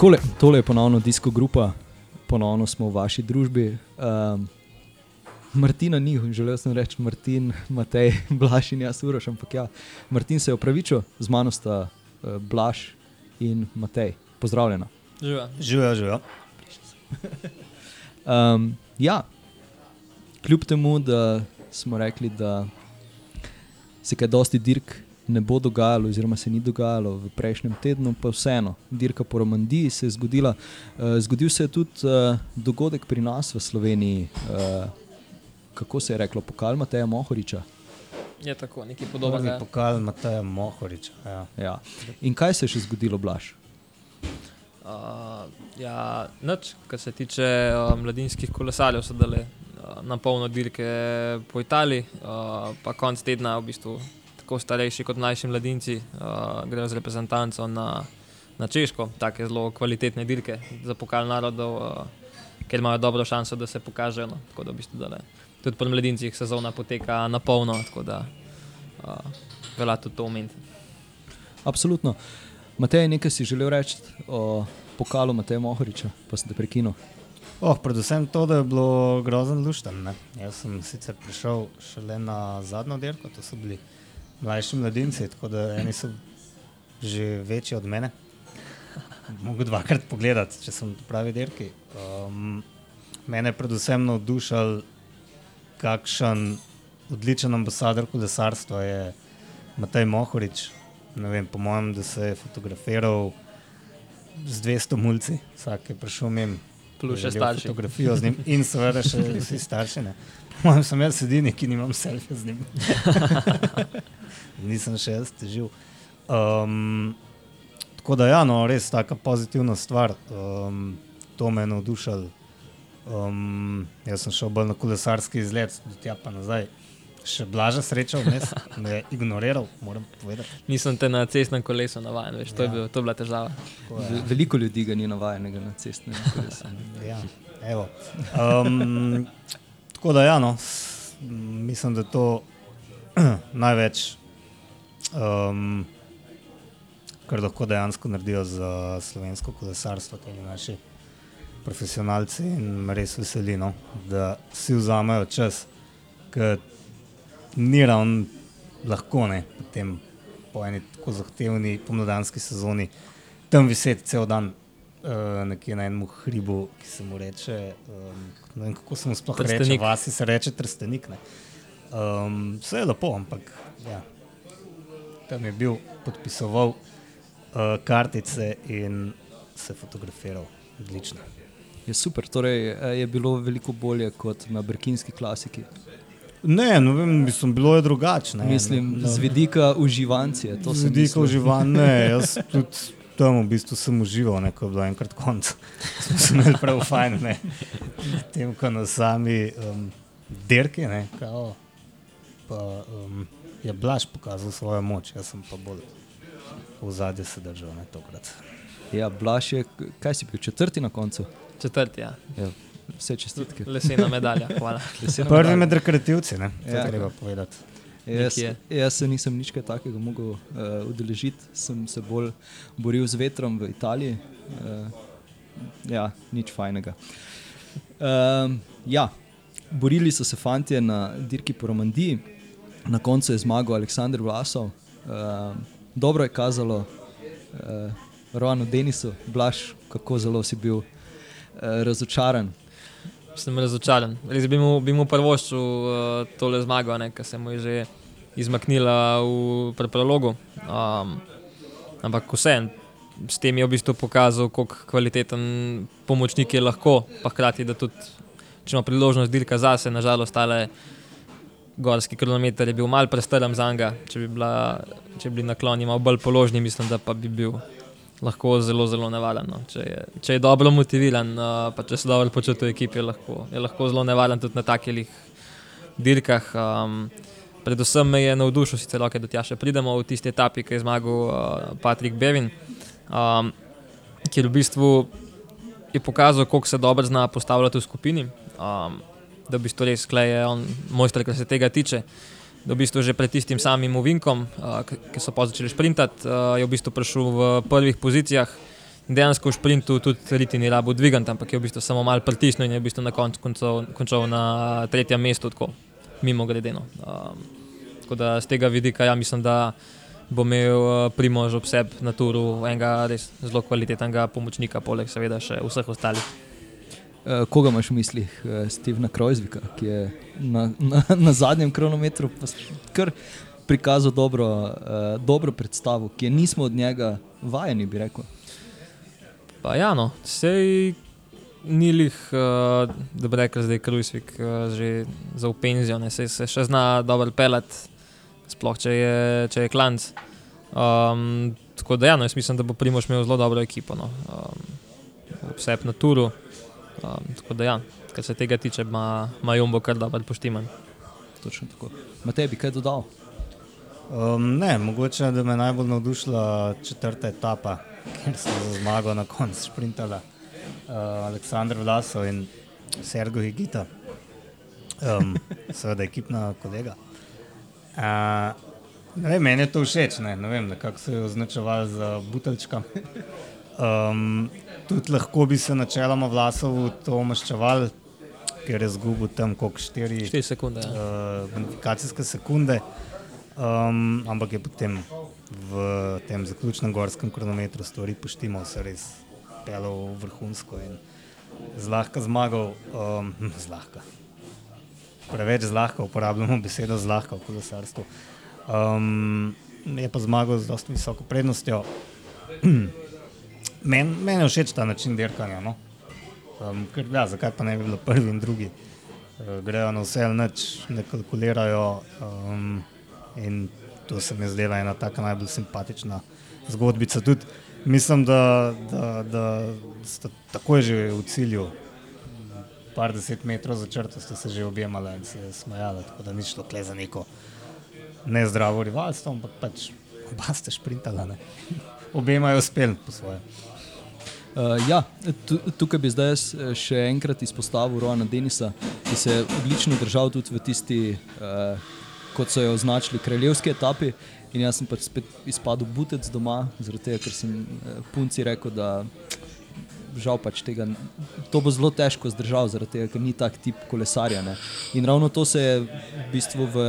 Takole, tole je ponovno disko grupa, ponovno smo v vaši družbi. Um, Martina ni, želel sem reči Martin, Matej, Blaž in jaz, Uroš, ampak ja, Martin se je opravičil, z mano sta uh, Blaž in Matej. Pozdravljena. Živa. Živijo, živijo. Um, ja, kljub temu, da smo rekli, da se kaj dosti dirk ne bo dogajalo, oziroma se ni dogajalo v prejšnjem tednu, pa vseeno, dirka po Romandiji se je zgodila. Uh, zgodil se je tudi uh, dogodek pri nas v Sloveniji, uh, kako se je reklo, pokal Mateja Mohoriča. Je tako, nekaj Prvi podobnega. pokal Mateja Mohoriča. Ja. Ja. In kaj se je še zgodilo, Blaž? Uh, ja, nič, kar se tiče uh, mladinskih kolesarjev, so dale uh, na polno dirke po Italiji, uh, pa konc tedna v bistvu tako starejši kot mlajši mladinci uh, grejo z reprezentanco na, na Češko, take zelo kvalitetne dirke za pokal narodov, uh, ker imajo dobro šanso, da se pokažejo. No. Tako da v bistvu dale. Tudi pri mladincih sezona poteka na polno, tako da uh, velja tudi to omeniti. Absolutno. Matej, nekaj si želel reči o pokalu Mateja Mohoriča, pa sem te prekinil. Oh, predvsem to, da je bilo grozen lušten. Ne? Jaz sem sicer prišel šele na zadnjo dirko, to so bili mlajši mladinci, tako da eni so že večji od mene. Mogoče dvakrat pogledati, če sem pravi dirki. Um, mene je predvsem navdušal, kakšen odličen ambasador kolesarstva je Matej Mohorič. Ne vem, po mojem, da se je fotografiral z 200 mulci, vsak je prišel mem. Plus še starši. Fotografijo z njim in seveda še vsi starši. Ne. Mojem sem jaz edini, ki nimam selfija z njim. Nisem še jaz težil. Um, tako da, ja, no, res taka pozitivna stvar. Um, to me je navdušalo. Um, jaz sem šel bolj na kolesarski izlet, do tja pa nazaj. Še blaža sreča, vmes me je ignoriral, moram povedati. Nisem te na cestnem kolesu navaden, veš, to, je Ja. bil, to je bila težava. Tako, ja. Veliko ljudi ga ni navajenega na cestnem kolesu. Ja, evo. Um, tako da, ja, no, s- m, mislim, da je to največ, um, kar lahko dejansko naredijo za slovensko kolesarstvo, te naši profesionalci. In me res veseli, no, da si vzamejo čas, ker ni ravno lahko ne, po eni tako zahtevni pomladanski sezoni tam viseti cel dan. Uh, nekje na enem hribu, ki se mu reče, um, ne vem kako se mu sploh reče, Trstenik. vasi se reče trstenik. ne. Um, vse je lepo, ampak ja, tam je bil, podpisoval uh, kartice in se fotografiral. Odlično. Je super, torej eh, je bilo veliko bolje kot na brkinski klasiki. Ne, no vem, mislim, bilo je drugače. ne. Mislim, No, z vidika uživancije. To Z vidika uživanja, ne, jaz tudi tam v bistvu sem užival, ne, ko je bilo enkrat konc. Smo se imeli prav fajn, ne. Tem, ko na sami um, dirki, ne, kao, pa um, je Blaž pokazal svojo moč, jaz sem pa bolj v zadnje se držal, ne, tokrat. Ja, Blaž je, kaj si bil, četrti na koncu? Četrti, ja. Ja, vse čestitke. lesena medalja. Hvala. Lesena Prvi medalja. med rekreativci, ne, to Ja. treba povedati. Jaz, nekje. jaz se nisem nič kaj takega mogel uh, udeležiti, sem se bolj boril z vetrom v Italiji. Uh, ja, nič fajnega. Um, ja, borili so se fanti na dirki po Romandiji, na koncu je zmagal Aleksandr Vlasov. Uh, dobro je kazalo uh, Roanu Denisu, Blaž, kako zelo si bil uh, razočaran. Sem razočaran. Res bi mu, bi mu prvoščil uh, tole zmago, ki se mu je že izmaknila v pri prologu. Um, ampak vseeno, s tem je v bistvu pokazal, kako kvaliteten pomočnik je lahko, pa hkrati, da tudi, če ima priložnost dirka zase, nažalost, tale gorski kilometer je bil mal prestrem za njega. Če bi, bila, če bi bili nakloni malo bolj položni, mislim, da pa bi bil lahko zelo, zelo nevaren. No. Če, je, če je dobro motiviran, uh, pa če se dobro počuti v ekipi, je lahko, je lahko zelo nevaren tudi na takih dirkah. Um, predvsem me je navdušil, sicer roke do tja še pridemo v tisti etapi, ki je zmagal uh, Patrik Bevin, um, ki v bistvu je pokazal, kako se dobro zna postavljati v skupini. Um, da v bistvu res klej je on mojster, kar se tega tiče. Da v bistvu že pred tistim samim uvinkom, uh, ki so pa začeli sprintati, uh, je v bistvu prišel v prvih pozicijah dejansko v sprintu tudi riti ni rabo dvigant, ampak je v bistvu samo malo pritisnil in je v bistvu na koncu končal, na tretjem mestu, tako mimo gredeno. Um, tako da z tega vidika ja, mislim, da bo imel Primož ob sebi na turu enega res zelo kvalitetnega pomočnika, poleg seveda še vseh ostalih. Uh, koga imaš v mislih, uh, Stevena Krojzvika, ki je na, na, na zadnjem kronometru kar prikazal dobro, uh, dobro predstavo, ki je nismo od njega vajeni, bi rekel. Pa ja, no, sej ni lih, uh, da bi rekel, da je Krujsvik uh, že za upenzijo, se, se še zna dobro pelati sploh če je, če je klanc. Um, tako da, ja, no, jaz mislim, da bo Primož imel zelo dobro ekipo. No. Um, vse na turu. Um, tako da, ja, kar se tega tiče, ima Jumbo kar dobro poštiman. Točno tako. Matej, bi kaj dodal? Um, ne, mogoče da me najbolj navdušila četrta etapa, kjer so za zmago na koncu sprintala uh, Aleksandr Vlasov in Sergej Higita, um, seveda ekipna kolega. Uh, vem, meni je to všeč, ne, ne vem, kako so jo označevali za buteljčka. Um, tudi lahko bi se načeloma vlasov to maščeval, ker je zgubil tam kot 4 sekunde. Ja. Uh, bonifikacijske sekunde, um, ampak je potem v tem zaključnem gorskem kronometru stvari poštimo, se res pelal vrhunsko in zlahka zmagal. Um, zlahka preveč zlahka uporabljamo besedo zlahka v kolesarstvu. Um, je pa zmagal z dosto visoko prednostjo. Meni men je všeč ta način dirkanja. No? Um, ker, ja, zakaj pa ne bi bilo prvi in drugi? Uh, grejo na vse ali nič, ne kalkulirajo. Um, in to se mi zdela ena tako najbolj simpatična zgodbica. Tudi mislim, da, da, da ste takoj že v cilju par deset metrov za črto, ste se že objemali in se smejali, tako da ni šlo kle za neko nezdravo rivalstvo, ampak pač oba ste šprintala, ne. Obema je uspel po svoje. Uh, ja, tukaj bi zdaj eh, še enkrat izpostavil Roana Denisa, ki se je odlično držal tudi v tisti, uh, kot so jo označili, kraljevski etapi. In jaz sem pač spet izpadel butec doma, zaradi tega, ker sem uh, punci rekel, da žal pač tega. To bo zelo težko zdržati, zaradi tega, ker ni tak tip kolesarja. Ne. In ravno to se je v, bistvu v,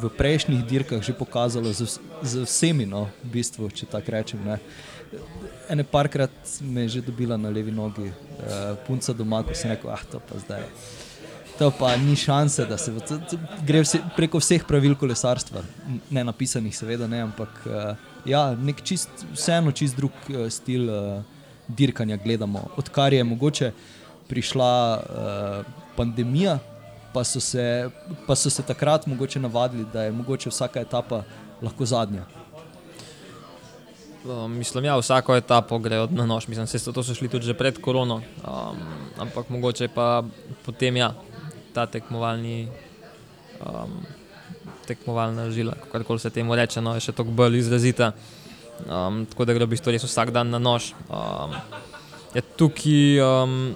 v prejšnjih dirkah že pokazalo z, z vsemi, no, v bistvu, če tako rečem. Ne. Ene parkrat me je že dobila na levi nogi, uh, punca doma, ko sem rekel, ah, to pa zdaj. To pa ni šanse, da se to, to gre vse, preko vseh pravil kolesarstva, ne napisanih, seveda ne, ampak uh, ja, nek čist, vseeno čist drug uh, stil. Uh, dirkanja gledamo. Odkar je mogoče prišla uh, pandemija, pa so, se, pa so se takrat mogoče navadili, da je mogoče vsaka etapa lahko zadnja. Um, mislim, ja, vsako etapo gre od na nož. Mislim, da so šli tudi pred korono, um, ampak mogoče pa potem ja, ta tekmovalni. Um, Tekmovalna žila, kako se temu reče, no, je še tako bolj izrazita. Um, tako da gre v bistvu res vsak dan na nož. Um, je tukaj, um,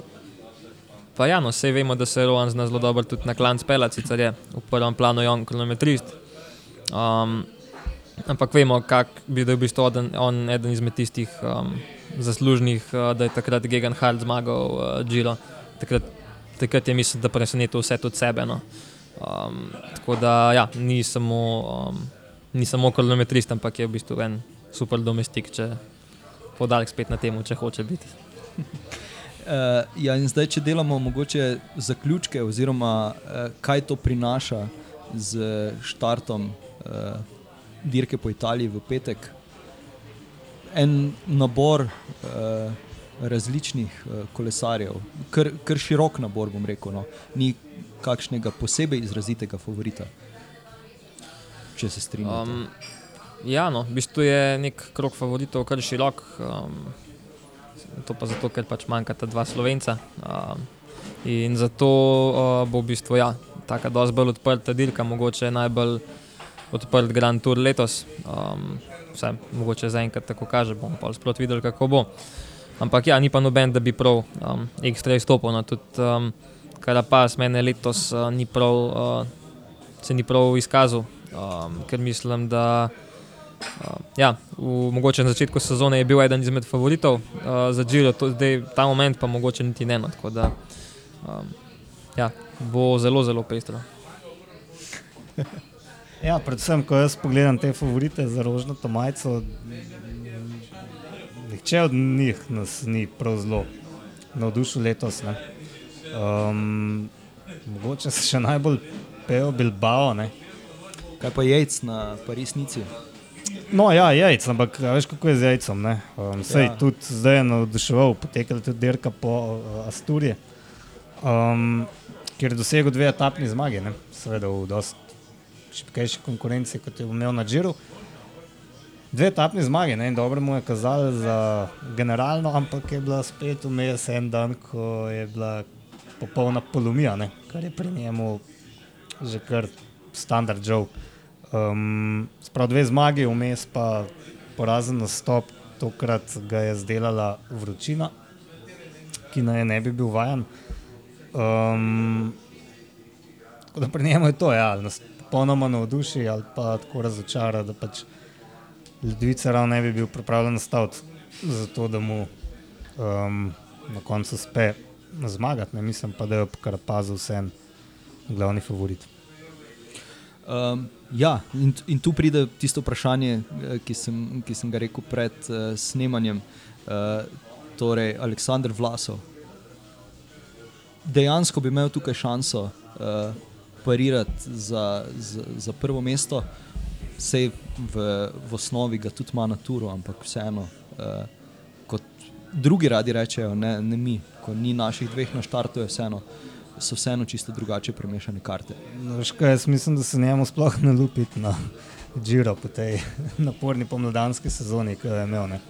pa ja, no, vse vemo, da se Rohan zna zelo dobro tudi na klanc pelati, sicer je v prvem planu on kronometrist. Um, ampak vemo, kak bi bil v bistvu on, on eden izmed tistih um, zaslužnih, uh, da je takrat Gegan Hart zmagal uh, Giro. Takrat, takrat je mislil, da presenetil vse od sebe. No. Um, tako da ja, ni samo, um, ni samo kronometrist, ampak je v bistvu en super domestik, če podaljk spet na tem, če hoče biti. Uh, ja, in zdaj, če delamo mogoče zaključke, oziroma uh, kaj to prinaša z štartom uh, dirke po Italiji v petek. En nabor uh, različnih uh, kolesarjev, kar, kar širok nabor, bom rekel, no. ni kakšnega posebej izrazitega favorita, če se strinjate. Um, Ja, no, v bistvu je nek krok favoritov kar širok. Um, to pa zato, ker pač manjkata dva slovenca. Um, in zato uh, bo v bistvu ja, tako dosti bolj odprta dirka, mogoče najbolj odprt Grand Tour letos. Um, vse, mogoče zaenkrat tako kaže, bomo pa sprot videli, kako bo. Ampak ja, ni pa noben, da bi prav um, ekstra izstopil. No, tudi um, Karapas mene letos uh, ni prav, uh, se ni prav izkazal, um, ker mislim, da Uh, ja, v, mogoče na začetku sezone je bil eden izmed favoritov uh, za Džiro, zdaj ta moment pa mogoče niti ne. No, tako da um, ja, bo zelo, zelo pestro. Ja, predvsem, ko jaz pogledam te favorite za rožnato majico, nihče od njih nas ni prav zelo navdušil letos. Um, mogoče se še najbolj pejo Bilbao. Ne? Kaj pa jajc na Parisnici? No, ja, jajc, ampak veš, kako je z jajcem. Um, sej ja. tudi zdaj je navduševal, potekala tudi dirka po uh, Asturiji, um, kjer je dosegel dve etapni zmagi, ne? seveda v dosti šipkejši konkurenci, kot je imel na Džiru. Dve etapni zmage, ne, in dobro mu je kazalo za generalno, ampak je bila spet vmes en dan, ko je bila popolna polomija, ne, kar je pri njemu že kar standard žal. Um, Sprav dve zmagi, vmes pa porazen nastop, tokrat ga je zdelala vročina, ki naj ne bi bil vajen. Um, tako da pri njemu je to, ja, popolnoma navduši ali pa tako razočara, da pač Ljudvica ravno ne bi bil pripravljen staviti za to, da mu um, na koncu uspe zmagati. Ne mislim pa, da je kar pazil vsem glavni favorit. Um, ja, in, in tu pride tisto vprašanje, eh, ki sem, ki sem ga rekel pred uh, snemanjem. Uh, torej, Aleksandr Vlasov. Dejansko bi imel tukaj šanso uh, parirati za, za, za prvo mesto, vse v, v osnovi ga tudi ima na turu, ampak vseeno, uh, kot drugi radi rečejo, ne, ne mi, ko ni naših dveh na štartu, vseeno, so vseeno čisto drugače premešane karte. No, škaj, jaz mislim, da se njemu sploh ne lupi na Džiro po tej naporni pomladanski sezoni, ki jo je imel. Ne.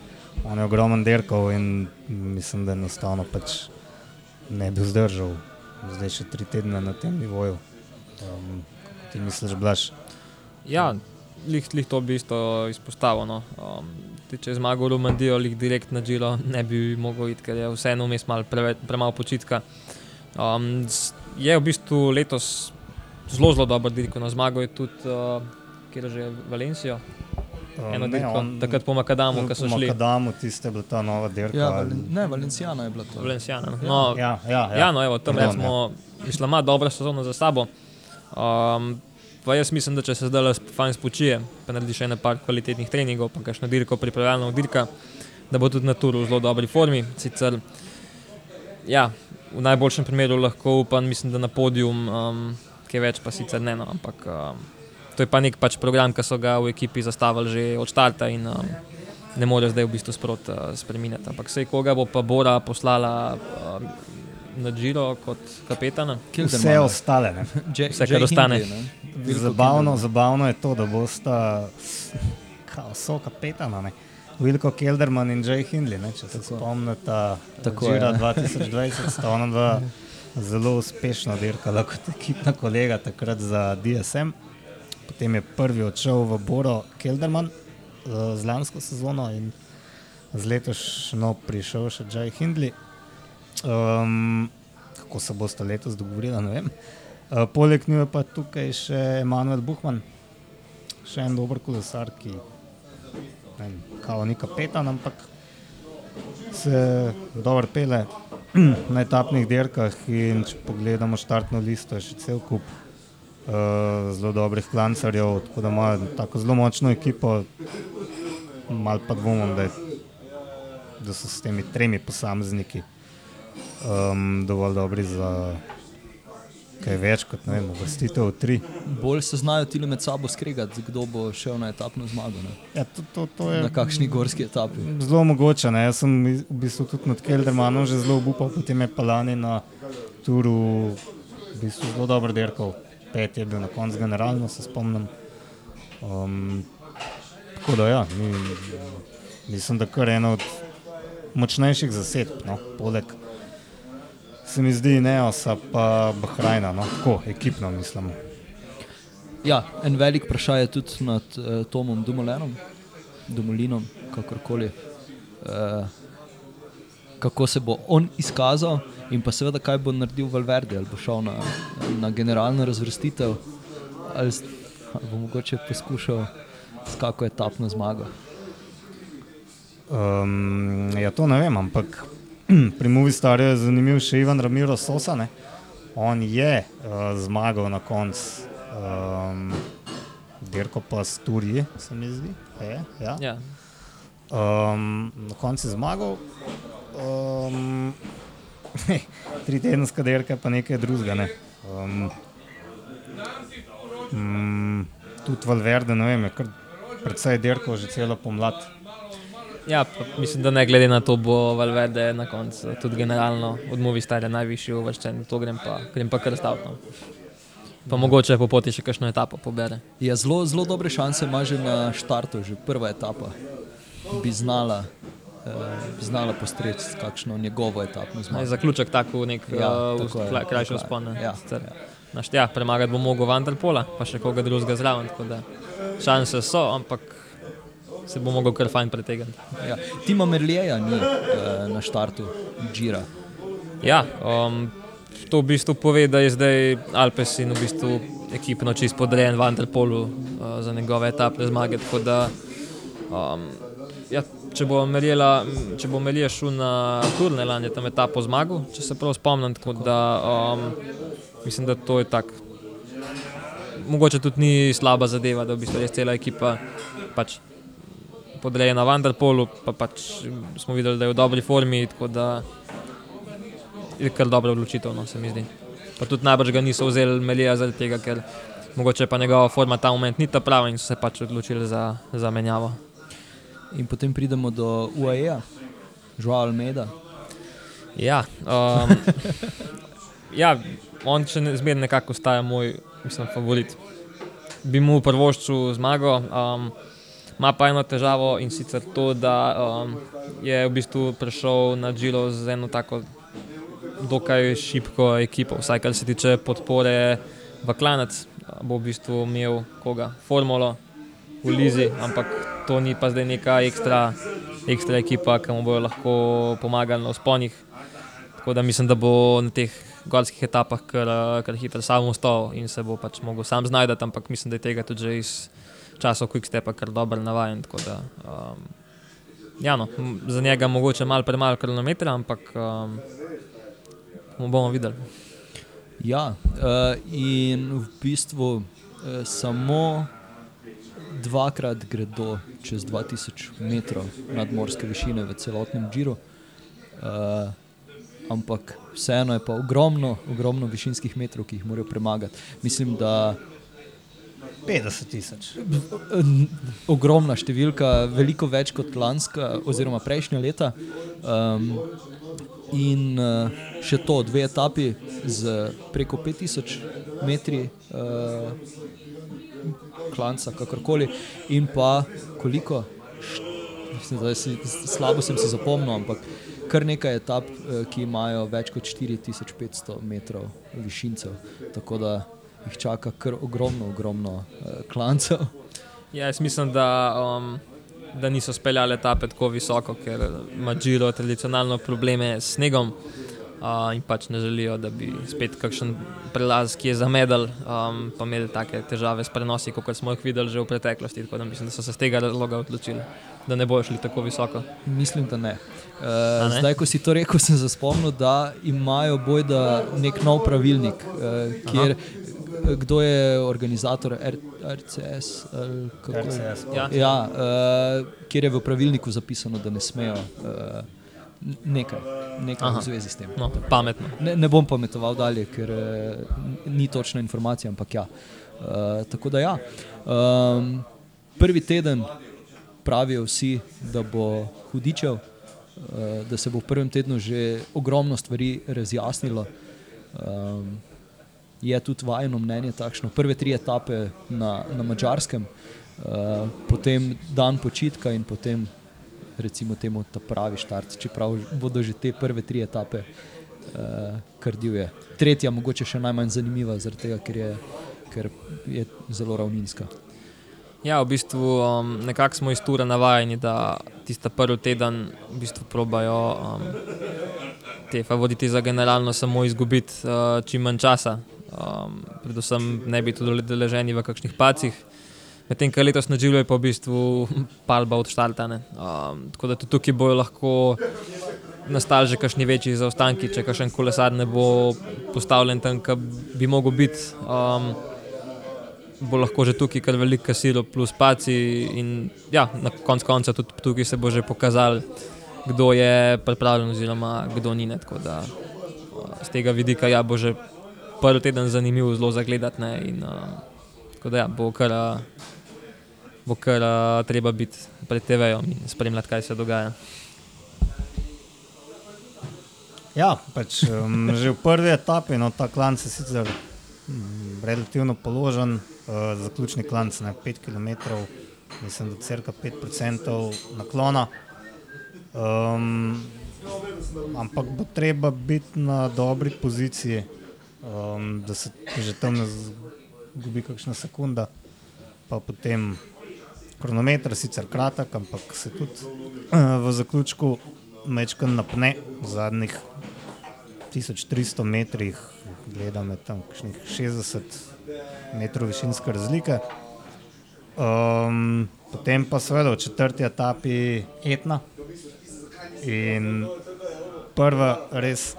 On je ogromen derkov in mislim, da enostavno pač ne bi zdržal zdaj še tri tedne na tem nivoju. Um, ti misliš, blaš? Ja, lih, lih to bi isto izpostavil. No. Um, če zmaga v Romandijo, lih direkt na Džilo, ne bi mogel iti, ker je vseeno vmes mal pre, premalo počitka. Um, je v bistvu letos zelo, zelo dober dirko na zmago, je tudi uh, kjer že Valencijo. Eno dirko, takrat po Makadamu, ki so šli. Po Makadamu, tiste je bila ta nova dirka. Ja, valen, ne, Valencijana je bila to. Valenciana. No, ja, ja, ja. ja, no, evo, tam smo, ja. išla ima dobra sezona za sabo. Um, pa jaz mislim, da če se zdaj fajn spočije, pa naredi še nekaj kvalitetnih treningov, pa kakšno dirko, pripravljalno dirka, da bo tudi na turu v zelo dobri formi. Sicer, ja, v najboljšem primeru lahko upam, mislim, da na podium, um, kaj več pa sicer ne. No, ampak um, to je pa nek pač program, ki so ga v ekipi zastavili že od starta in um, ne more zdaj v bistvu sprot uh, spremeniti. Ampak vse, koga bo pa Bora poslala. Um, na Džiro kot kapetana. Vse ostale. Vse, kar ostane. Zabavno, zabavno je to, da bosta so kapetana. Vilko Kelderman in Jay Hindley, ne? če se spomnite, tako je. 2020 sta ona dva zelo uspešno dirkala kot ekipna kolega takrat za DSM. Potem je prvi odšel v Boro Kelderman uh, z lansko sezono in z letošnjo prišel še Jay Hindley. Um, kako se boste letos dogovorili, ne vem. Uh, poleg njega pa tukaj še Emanuel Buhman, še en dober kolesar, ki ne kao ni kapetan, ampak se dobro pele na etapnih dirkah. In če pogledamo štartno listo, je še cel kup uh, zelo dobrih klancarjev, tako da ima tako zelo močno ekipo. Mal pa dvomim, da, da so s temi tremi posamezniki um, dovolj dobri za kaj več kot ne vem, vrstitev v tri. Bolj se znajo ti med sabo skregati, kdo bo šel na etapno zmago. Ja, to, to, to je, na kakšni gorski etapi. Zelo mogoče. Ne? Jaz sem v bistvu tudi nad Keldermanom že zelo upal, potem je Palani na turu v bistvu zelo dobro dirkal. Pet je bil na koncu generalno, se spomnim. Um, tako da ja, mi, mislim, da kar ena od močnejših zasedb, no? poleg se mi zdi Neosa, pa Bahrajna, no? tako ekipno mislim. Ja, en velik vprašanje je tudi nad uh, Tomom Dumolenom, Dumolinom, kakorkoli. Uh, kako se bo on izkazal, in pa seveda, kaj bo naredil Valverde, ali bo šel na, na generalno razvrstitev, ali, ali bo mogoče poskušal s kako etapno zmago. Um, ja, to ne vem, ampak pri Movi Starju je zanimiv še Ivan Ramiro Sosa. Ne? On je uh, zmagal na koncu um, dirko pa Sturji, se mi zdi. Je, ja. Ja. Um, na koncu je zmagal. Um, tri tedenska dirka, pa nekaj drugega. Ne. Um, mm, tudi Valverde, ne vem, je kar predvsej dirkal že celo pomlad. Ja, mislim, da ne glede na to, bo Valverde na koncu tudi generalno od Movi Starja najvišji uvrščen, to grem pa, grem pa kar stavno. Pa mogoče po poti še kakšno etapo pobere. Ja, zelo, zelo dobre šanse ima že na štartu, že prva etapa bi znala, eh, znala postreči s kakšno njegovo etapno zmago. zaključek tako nek Ja, uh, krajši je. vzpon. ne. Ja, Sicer ja. naš- Ja, premagati bo mogel Vanderpola, pa še koga drugega zraven. Šanse so, ampak se bo mogel kar fajn pretegniti. Ja. Tima Merljeja ni eh, na štartu Džira. Ja, um, to v bistvu pove, da je zdaj Alpes in v bistvu ekipno čist podrejen Vanderpolu uh, za njegove etapne zmage. Da, um, ja, če bo Merjela, če bo Merjela šel na Turneland, je tam etapo zmagal, če se prav spomnim. Tako da um, mislim, da to je tako. Mogoče tudi ni slaba zadeva, da v bistvu res cela ekipa pač podrejena Vanderpolu, pa pač smo videli, da je v dobri formi. tako da je kar dobra odločitev, no, se mi zdi. Pa tudi najbrž ga niso vzeli Melija zaradi tega, ker mogoče pa njegova forma ta moment ni ta prava in so se pač odločili za, za menjavo. In potem pridemo do UAE, Joao Almeida. Ja, um, ja on še ne, zmeraj nekako ostaja moj mislim, favorit. Bi mu prvoščil zmago, um, ima pa eno težavo in sicer to, da um, je v bistvu prišel na Džilo z eno tako dokaj šibko ekipo, vsaj kar se tiče podpore v klanec. Bo v bistvu imel koga, formulo v Lizi, ampak to ni pa zdaj neka ekstra, ekstra ekipa, ki mu bojo lahko pomagali na usponih. Tako da mislim, da bo na teh gorskih etapah kar, kar hitro sam ustal in se bo pač mogel sam znajti, ampak mislim, da je tega tudi že iz časov Quickstepa kar dobro navajen. Da, um, ja, no, za njega mogoče malo premalo kronometra, ampak um, bomo videli. Ja, uh, in v bistvu uh, samo dvakrat gredo čez 2000 metrov nadmorske višine v celotnem Džiru. Uh, ampak vseeno je pa ogromno, ogromno višinskih metrov, ki jih morajo premagati. Mislim, da 50 tisoč. Ogromna številka, veliko več kot lanska, oziroma prejšnja leta. Um, in uh, še to, dve etapi z preko 5000 metri uh, klanca, kakorkoli, in pa koliko, da si, slabo sem si zapomnil, ampak kar nekaj etap, eh, ki imajo več kot 4500 metrov višincev. Tako da jih čaka kar ogromno, ogromno uh, klancev. Ja, jaz mislim, da, um, da niso speljali etape tako visoko, ker ima Giro tradicionalno probleme s snegom. Uh, in pač ne želijo, da bi spet kakšen prelaz, ki je zamedel, um, pa imeli take težave s prenosi, kot smo jih videli že v preteklosti. Tako da mislim, da so se z tega razloga odločili, da ne bojo šli tako visoko. Mislim, da ne. Uh, ne? zdaj, ko si to rekel, sem se spomnil, da imajo bojda nek nov pravilnik, uh, kjer kdo je organizator R RCS. kako je? RCS. Ja. Ja, uh, kjer je v pravilniku zapisano, da ne smejo uh, nekaj, nekaj Aha. v zvezi s tem. No, pametno. Ne, ne bom pometoval dalje, ker eh, ni točna informacija, ampak ja. Uh, tako da ja. Um, prvi teden pravijo vsi, da bo hudičev, uh, da se bo v prvem tednu že ogromno stvari razjasnilo. Um, je tudi vajeno mnenje takšno. Prve tri etape na, na mačarskem, uh, potem dan počitka in potem recimo temu ta pravi štart, čeprav bodo že te prve tri etape uh, kar divje. Tretja, mogoče še najmanj zanimiva, tega, ker je, ker je zelo ravninska. Ja, v bistvu um, nekako smo iz tura navajeni, da tista prvi teden v bistvu probajo um, te favoriti za generalno samo izgubiti uh, čim manj časa. Um, predvsem ne biti tudi deleženi v kakšnih pacih. Medtem, ko letos na Džilu je pa v bistvu palba od štartane. Um, tako da tudi tukaj bojo lahko nastali že kakšni večji zaostanki, če kakšen kolesar ne bo postavljen tam, kjer bi mogel biti. Um, bo lahko že tukaj kar velik kasilo, plus paci. In ja, na koncu konca tudi tukaj se bo že pokazal, kdo je pripravljen, oziroma kdo ni. Ne, tako da z tega vidika ja, bo že prvi teden zanimiv, zelo zagledati. Ne, in, uh, tako da ja, bo kar, bo kar uh, treba biti pred TV-jem in spremljati, kaj se dogaja. Ja, pač, um, že v prvi etapi, no, ta klan se sicer um, relativno položen, uh, zaključni klan na 5 km, mislim, da crka 5% naklona. Um, ampak bo treba biti na dobri poziciji, um, da se že tam zgubi kakšna sekunda, pa potem kronometer, sicer kratek, ampak se tudi uh, v zaključku mečkam napne v zadnjih 1300 metrih, gledam tam kakšnih 60 metrov višinske razlike. Um, potem pa seveda v četrti etapi etna. In prva res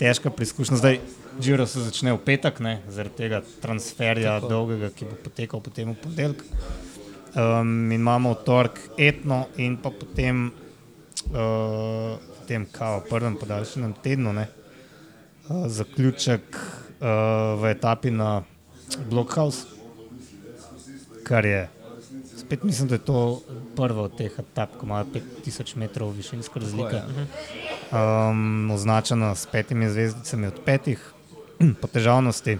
težka preizkušnja, Džiro se začne v petek, ne, zaradi tega transferja Tako. dolgega, ki bo potekal potem v ponedeljek. Um, in imamo v torek etno in pa potem uh, tem kao prvem podaljšanem tednu, ne, uh, zaključek uh, v etapi na Blockhouse, kar je spet mislim, da je to prvo od teh etap, ko imajo 5000 metrov višinsko razliko. Um, označeno s petimi zvezdicami od petih, po težavnosti.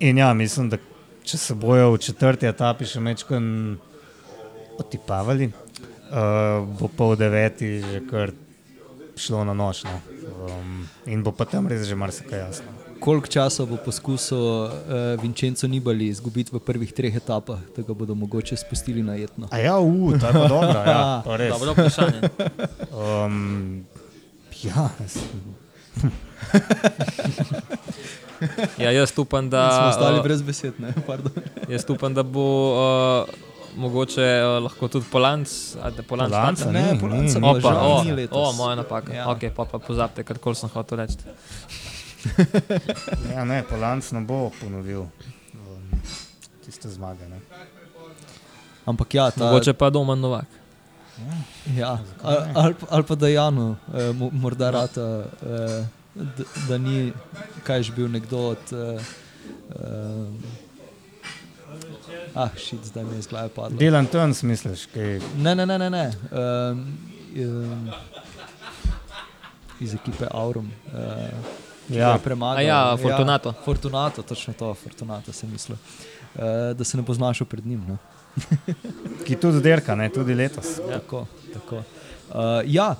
In ja, mislim, da če se bojo v četrti etapi še večkrat otipavali, uh, bo pol deveti že kar šlo na noč. No. Um, in bo pa tam res že marsikaj jasno. Koliko časa bo poskusil uh, Vincenzo Nibali izgubiti v prvih treh etapah, da ga bodo mogoče spustili na jetno? A ja, uf, to je pa dobro. Ja, to res. Dobro vprašanje. Um, ja, ja, jaz upam, da. Smo ostali uh, brez besed, ne? Pardon. Jaz upam, da bo uh, mogoče uh, lahko tudi Polanc. a da Polanc Polanca? Ne, ni, Polanca ni. Opa, o, ni letos. o, moja napaka. Ja. Ja. Ok, pa, pa pozabite, kar koli sem hotel reči. ja, ne, Polanc ne bo ponovil um, tiste zmage. Ne. Ampak ja, ta, Mogoče pa Domen Novak. ja, ali, ali, ali pa da Janu, eh, mo- morda rata, eh, da, da ni, kaj je že bil nekdo od. Eh, eh, ah, šit, zdaj mi je iz glave padlo. Dylan Tuns, misliš, kaj Ne, ne, ne, ne. ne. Um, um, iz ekipe Aurum. Uh, Ja. premagal. A ja, Fortunato. Ja, Fortunato, točno to, Fortunato sem mislil. Uh, da se ne bo znašel pred njim. No. ki tudi derka, ne, tudi letos. Ja. Tako, tako. Uh, ja,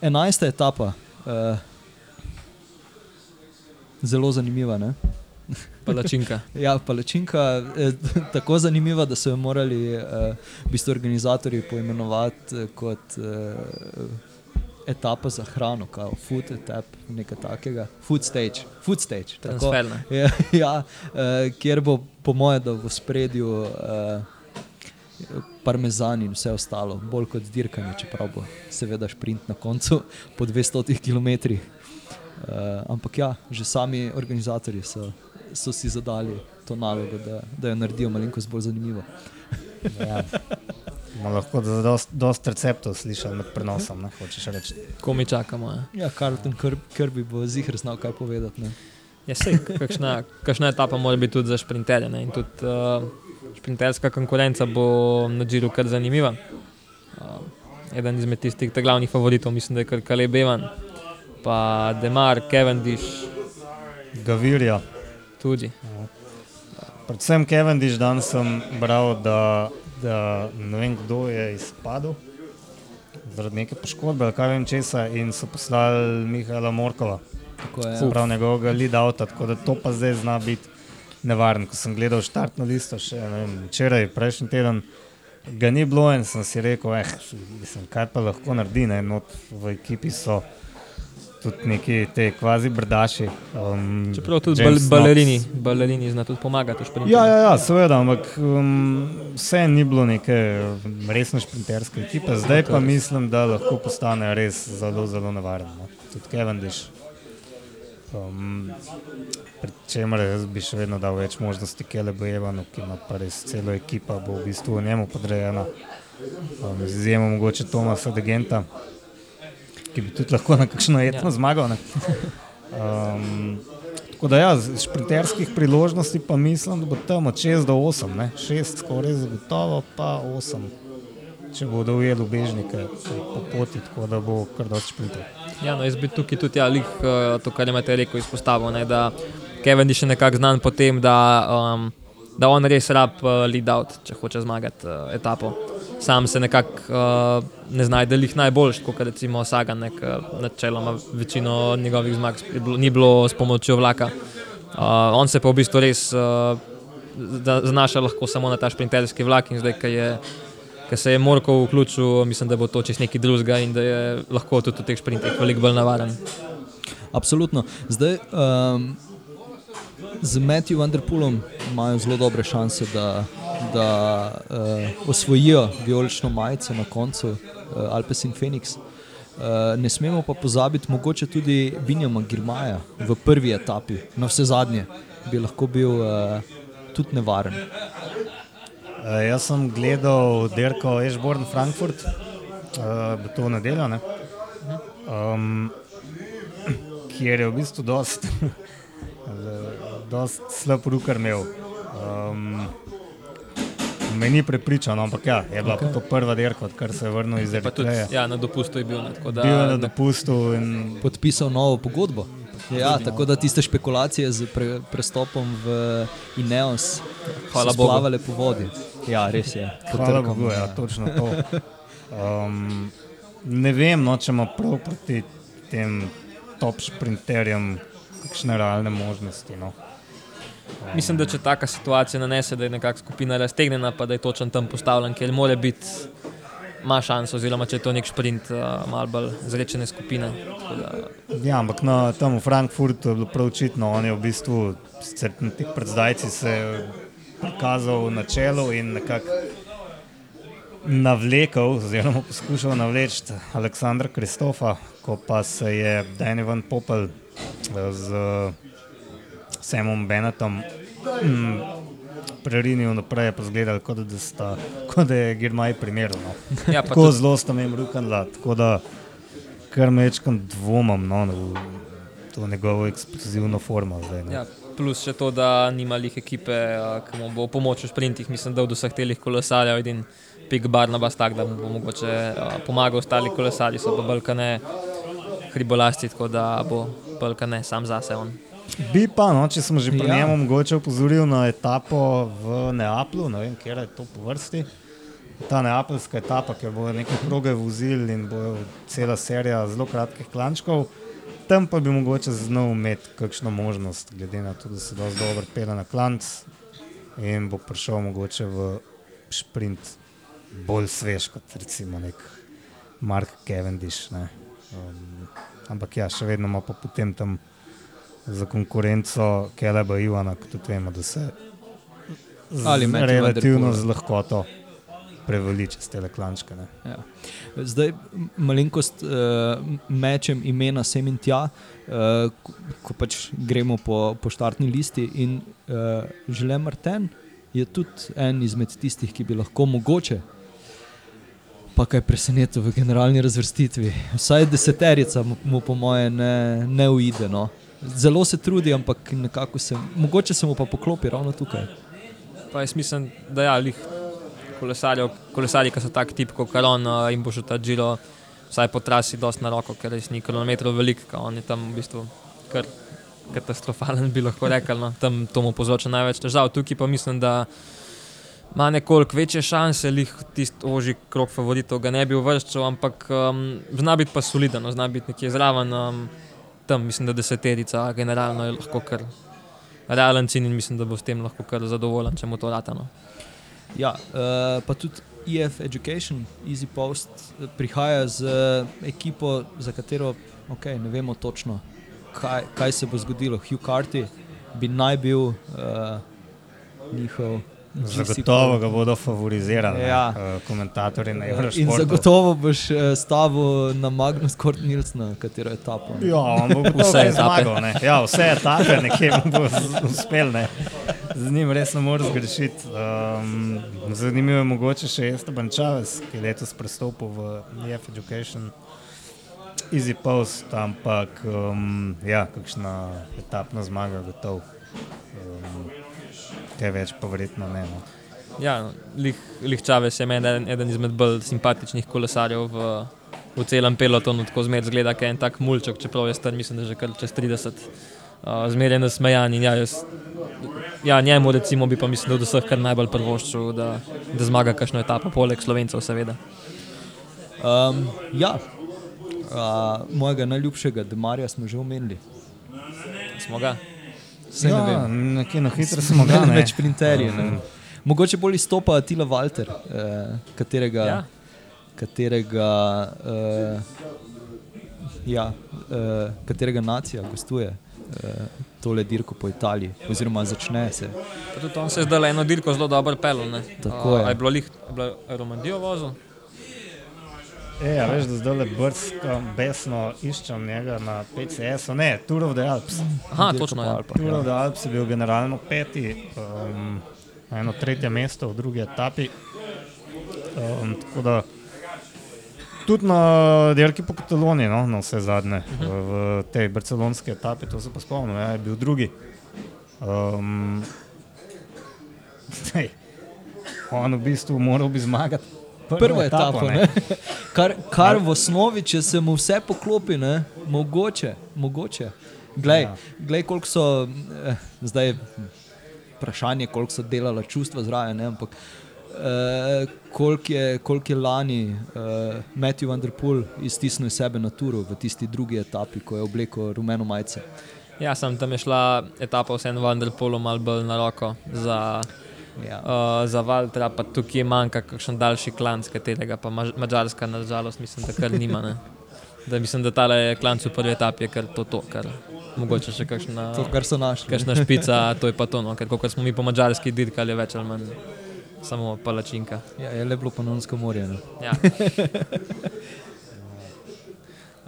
enajsta etapa. Uh, zelo zanimiva. Ne? Palačinka. Ja, palačinka je tako zanimiva, da so jo morali uh, v bistvu organizatorji poimenovati eh, kot uh, etapa za hrano, kot food etap, nekaj takega. Food stage, food stage. tako. Ja, ja uh, kjer bo, po mojem, v spredju uh, parmezan in vse ostalo, bolj kot dirkanje, čeprav bo seveda šprint na koncu po 200 km. Uh, ampak ja, že sami organizatorji so, so si zadali to nalogo, da, da jo naredijo malenkost bolj zanimivo. Ja. Bomo lahko da dost, dost receptov slišali med prenosom, ne hočeš reči. Ko mi čakamo. Ja. Ja, Karlton Kirby bo zihr znal kaj povedati. Ne? Ja, sej, kakšna, kakšna etapa mora biti tudi za šprinterje. ne, in Tudi uh, šprinterska konkurenca bo na Džiru kar zanimiva. Uh, eden izmed tistih glavnih favoritov, mislim, da je kar Kaleb Evan, pa Demar, Cavendish, Gavirja. tudi. Predvsem Cavendish, danes sem bral, da, da ne vem kdo je izpadel zaradi neke poškodbe ali kaj vem česa in so poslali Mihaela Morkova, Tako je. se pravi njegovega lead outa, tako da to pa zdaj zna biti nevaren. Ko sem gledal štartno listo še vem, včeraj, prejšnji teden, ga ni bilo in sem si rekel, eh, mislim, kaj pa lahko naredi, ne, not v ekipi so tudi neki te kvazi brdaši. Um, Čeprav tudi bal, balerini, balerini zna tudi pomagati. Ja, ja, ja seveda, ampak um, vse ni bilo neke resne šprinterske ekipe, zdaj pa mislim, da lahko postane res zelo, zelo nevaren. No. Tudi Cavendish. Um, pri čemer bi še vedno dal več možnosti Kelebu Evanu, ki ima pa res celo ekipa, bo v bistvu njemu podrejena. Um, z izjemo mogoče Tomasa Degenta, ki bi tudi lahko na kakšno etno Ja. zmagal. ne. Um, tako da ja, z šprinterskih priložnosti pa mislim, da bo tam od 6 do 8, ne? 6 skoraj zagotovo, pa 8, če bodo ujeli ubežnike po poti, tako da bo kar dosti šprinter. Ja, no, jaz bi tukaj tudi ja, lih, eh, to, kar imate rekel, izpostavil. Ne, da Kevin je še nekako znan po tem, da, um, da on res rab uh, lead out, če hoče zmagati uh, etapo. Sam se nekako uh, ne znajde lih najboljš, kot recimo Sagan, nek, načeloma večino njegovih zmag ni bilo s pomočjo vlaka. Uh, on se pa v bistvu res uh, za- zanaša lahko samo na ta šprinterski vlak in zdaj, ki je. Ker se je Morko vključil, mislim, da bo to čez nekaj drugega in da je lahko tudi v teh sprintih veliko bolj navaren. Absolutno. Zdaj, um, z Matthew Vanderpoolom imajo zelo dobre šanse, da, da uh, osvojijo vijolično majico na koncu uh, Alpes in Phoenix. Uh, ne smemo pa pozabiti mogoče tudi Binjama Girmaja v prvi etapi, na vse zadnje, bi lahko bil uh, tudi nevaren. Uh, jaz sem gledal dirko Ešborn Frankfurt, uh, to v nedeljo, ne? um, kjer je v bistvu dost, dost slab rukar imel. Um, me ni prepričal, no, ampak ja, je bila okay. to prva dirka, odkar se je vrnil iz tudi Eritreje. ja, na dopustu je bil. Ne, da, Bil je na dopustu in Podpisal novo pogodbo. Ja, tako da tiste špekulacije z pre, prestopom v Ineos Hvala so Bogu. splavale po vodi. Ja, res je. Hvala Potrkamo, Bogu, ja, točno to. Um, ne vem, no, če ima prav proti tem top sprinterjem kakšne realne možnosti. No. Mislim, da če taka situacija nanese, da je nekako skupina raztegnjena, pa da je točen tam postavljen, ker mora biti, ima šanso, oziroma če je to nek sprint, uh, malo bolj zrečene skupine. Da, Ja, ampak na, tam v Frankfurtu je bilo prav očitno, on je v bistvu sicer na teh predzdajcih se je prikazal na čelu in nekako navlekel, oziroma poskušal navleči Aleksandra Kristofa, ko pa se je Danny Van Poppel eh, z Samom Bennetom mm, prerinil naprej, je pa zgledal, kot da, sta, kot da je Girmaj primerno. No. ja, Tako tudi, zelo sta me mrukala, tako da kar mečkam dvomam no, v to njegovo eksplozivno formo. Zdaj, no. ja, plus še to, da nima lih ekipe, ki mu bo pomoč v sprintih. Mislim, da od vseh telih kolesarjev edin pik Barnabas tak, da mu bo mogoče pomagal ostali kolesarji, so pa balkane hribolasti, tako da bo balkane sam zase on. Bi pa, no, če smo že pri Ja. njemu, mogoče opozoril na etapo v Neaplu, ne vem, kje je to po vrsti. Ta neapeljska etapa, kjer bodo neke proge vozili in bo cela serija zelo kratkih klančkov. Tam pa bi mogoče znal imeti kakšno možnost, glede na to, da se dosti dobro pele na klanc in bo prišel mogoče v sprint bolj svež kot recimo nek Mark Cavendish. Ne. Um, ampak ja, še vedno ima pa potem tam za konkurenco Keleba Ivana, ki tudi vemo, da se z, Ali relativno z lahkoto preveli čez te klančke. Ja. Zdaj, malenkost uh, mečem imena sem in tja, uh, ko, ko pač gremo po, po štartni listi. In uh, Želem Marten je tudi en izmed tistih, ki bi lahko mogoče. Pa kaj preseneča v generalni razvrstitvi. Vsaj deseterica mu, mu po moje, ne, ne uide. No. Zelo se trudi, ampak nekako se, mogoče se mu pa poklopi ravno tukaj. Pa jaz mislim, da ja, lih kolesarjev, kolesarji, ki so tak tip kot Karon uh, in bo šel ta Giro, vsaj po trasi, dosti na roko, ker res ni kilometrov velik, on je tam v bistvu kar katastrofalen, bi lahko rekel. No. Tam to mu povzroča največ težav. Tukaj pa mislim, da ima nekoliko večje šanse, lih tisti oži krok favoritov ga ne bi uvrščal, ampak um, zna biti pa soliden, no, zna biti nekje zraven. Um, tam mislim, da deseterica, generalno je lahko kar realen cilj in mislim, da bo s tem lahko kar zadovoljen, če mu to ratano. Ja, uh, pa tudi EF Education, Easy Post, eh, prihaja z eh, ekipo, za katero okay, ne vemo točno, kaj, kaj se bo zgodilo. Hugh Carty bi naj bil uh, njihov. Zagotovo ga bodo favorizirali Ja. ja. komentatorji na In Eurošportu. zagotovo boš uh, stavil na Magnus Kort Nilsna, katero etapo. ne. Ja, on bo Vse etape. zmagal. Ne? Ja, vse etape nekje mu bo uspel. Ne? Z njim res ne moreš zgrešiti. Um, zanimivo je mogoče še Esteban Čavez, ki je letos prestopil v EF Education. Easy post, ampak um, ja, kakšna etapna zmaga, gotov. Um, kaj več pa verjetno ne. No. Ja, lih, lih Čavez je meni eden, eden izmed bolj simpatičnih kolesarjev v, v celem pelotonu, tako zmeraj zgleda, kot en tak mulček, čeprav je star, mislim, da že kar čez 30. Uh, zmeraj je nasmejan in ja, jaz, ja, njemu recimo bi pa mislim, da od vseh kar najbolj prvoščil, da, da zmaga kakšno etapo, poleg slovencev seveda. Um, ja, uh, mojega najljubšega Demarja smo že omenili. Smo ga. Saj ne ja, vem. nekje na hitro smo ga ne. Več printerjev. Um, Mogoče bolj izstopa Attila Walter, eh, katerega, Ja. katerega, eh, ja, eh, katerega nacija gostuje eh, tole dirko po Italiji, oziroma začne se. Pa Tudi on se je zdaj eno dirko zelo dobro pelil. ne. Tako je. a je bilo lih, je bilo Romandijo vozil? E, ja, veš, da zdaj le brskam, besno iščem njega na PCS-u. Ne, Tour of the Alps. Aha, točno je. Alpah, Tour ja. of the Alps je bil generalno peti, um, na eno tretje mesto v drugi etapi. Um, tako da tudi na dirki po Kataloniji, no, na vse zadnje, v, v tej barcelonski etapi, to se pa spomnim, ja, je bil drugi. Um, Sej, on v bistvu moral bi zmagati prvo, Prvo etapo, ne. ne? kar, kar v osnovi, če se mu vse poklopi, ne? mogoče. mogoče. Glej, Ja. glej, koliko so eh, zdaj vprašanje, koliko so delala čustva zraven, ne, ampak eh, koliko, je, koliko je lani eh, Matthew Vanderpool iztisnil iz sebe na turu v tisti drugi etapi, ko je oblekel rumeno majico. Ja, sem tam šla etapa vseeno Vanderpolu malo bolj na roko za, Ja. uh, za Valtra, pa tukaj manjka kakšen daljši klanc, katerega pa Maž- Mačarska nažalost mislim, da kar nima. Ne. Da mislim, da tale klanc v prvi etapi je kar to, to kar mogoče še kakšna, To, kar so našli. kakšna špica, to je pa to, no. ker kot smo mi po mačarski dirkali, več ali manj samo palačinka. Ja, je le bilo Panonsko morje. Ne? Ja.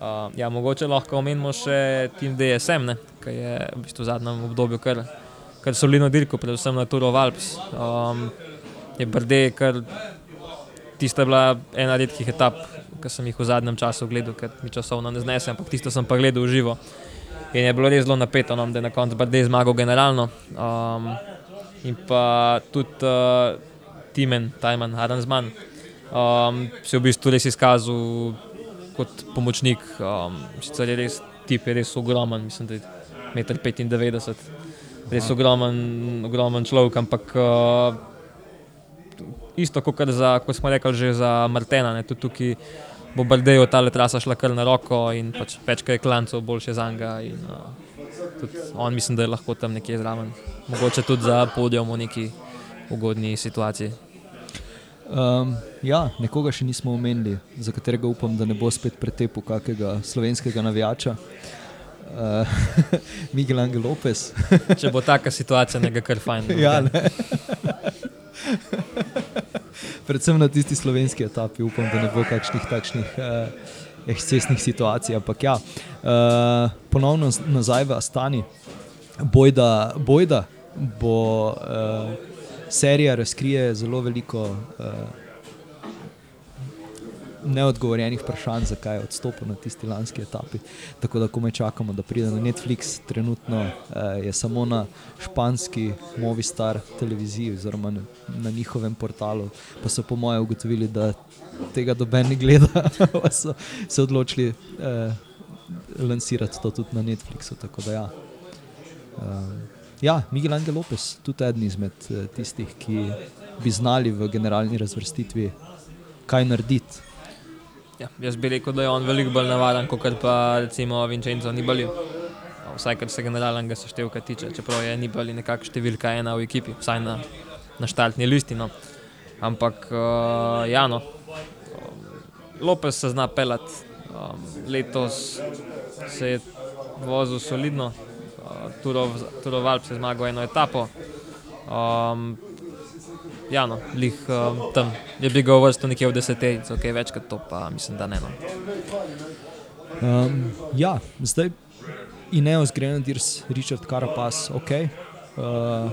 Uh, ja, mogoče lahko omenimo še tim DSM, ki je v bistvu v zadnjem obdobju kar, kar solidno dirko, predvsem na Tour of Alps. Um, je Brde, kar tista je bila ena redkih etap, ki sem jih v zadnjem času gledal, ker mi časovno ne znesem, ampak tisto sem pa gledal v živo. In je bilo res zelo napeto, no, da je na koncu Brde zmagal generalno. Um, in pa tudi uh, Timen, Tajman, Aransman, um, se je v bistvu res izkazal kot pomočnik. Um, sicer je res tip, je res ogromen, mislim, da je 1,95 m. Res ogromen, ogromen človek, ampak uh, isto kot za, kot smo rekli, že za Martena, ne, tudi tukaj bo Baldejo ta trasa šla kar na roko in pač več kaj klancov, boljše za njega. Uh, on mislim, da je lahko tam nekje zraven. Mogoče tudi za podium v neki ugodni situaciji. Um, ja, nekoga še nismo omenili, za katerega upam, da ne bo spet pretepel kakega slovenskega navijača. Uh, Miguel Angel Lopez. Če bo taka situacija, nekaj kar fajn. no. ja, ne. Predvsem na tisti slovenski etapi, upam, da ne bo kakšnih takšnih uh, ekscesnih situacij. Ampak ja, uh, ponovno nazaj v Astani, bojda, bojda bo uh, serija razkrije zelo veliko uh, neodgovorjenih vprašanj, zakaj je odstopil na tisti lanski etapi. Tako da komaj čakamo, da pride na Netflix. Trenutno uh, je samo na španski Movistar televiziji oziroma na, na njihovem portalu, pa so po mojem ugotovili, da tega doben ne gleda, pa so se odločili uh, lansirati to tudi na Netflixu. Tako da ja. Um, ja, Miguel Angel Lopez, tudi eden izmed uh, tistih, ki bi znali v generalni razvrstitvi kaj narediti. Ja, jaz bi rekel, da je on veliko bolj navaden, kot pa recimo Vincenzo Nibali. Vsaj kar se generalnega seštevka tiče, čeprav je Nibali nekako številka ena v ekipi, vsaj na, na štartni listi. No. Ampak, uh, ja, no. Lopez se zna pelati. Um, letos se je vozil solidno, uh, Turov Alp se je zmagal eno etapo. Um, ja, no, lih, um, tam je bil ga uvrstil nekje v deseterico, kaj več kot to, pa mislim, da ne. No. Um, ja, zdaj Ineos Grenadiers, Richard Carapaz, ok. Uh,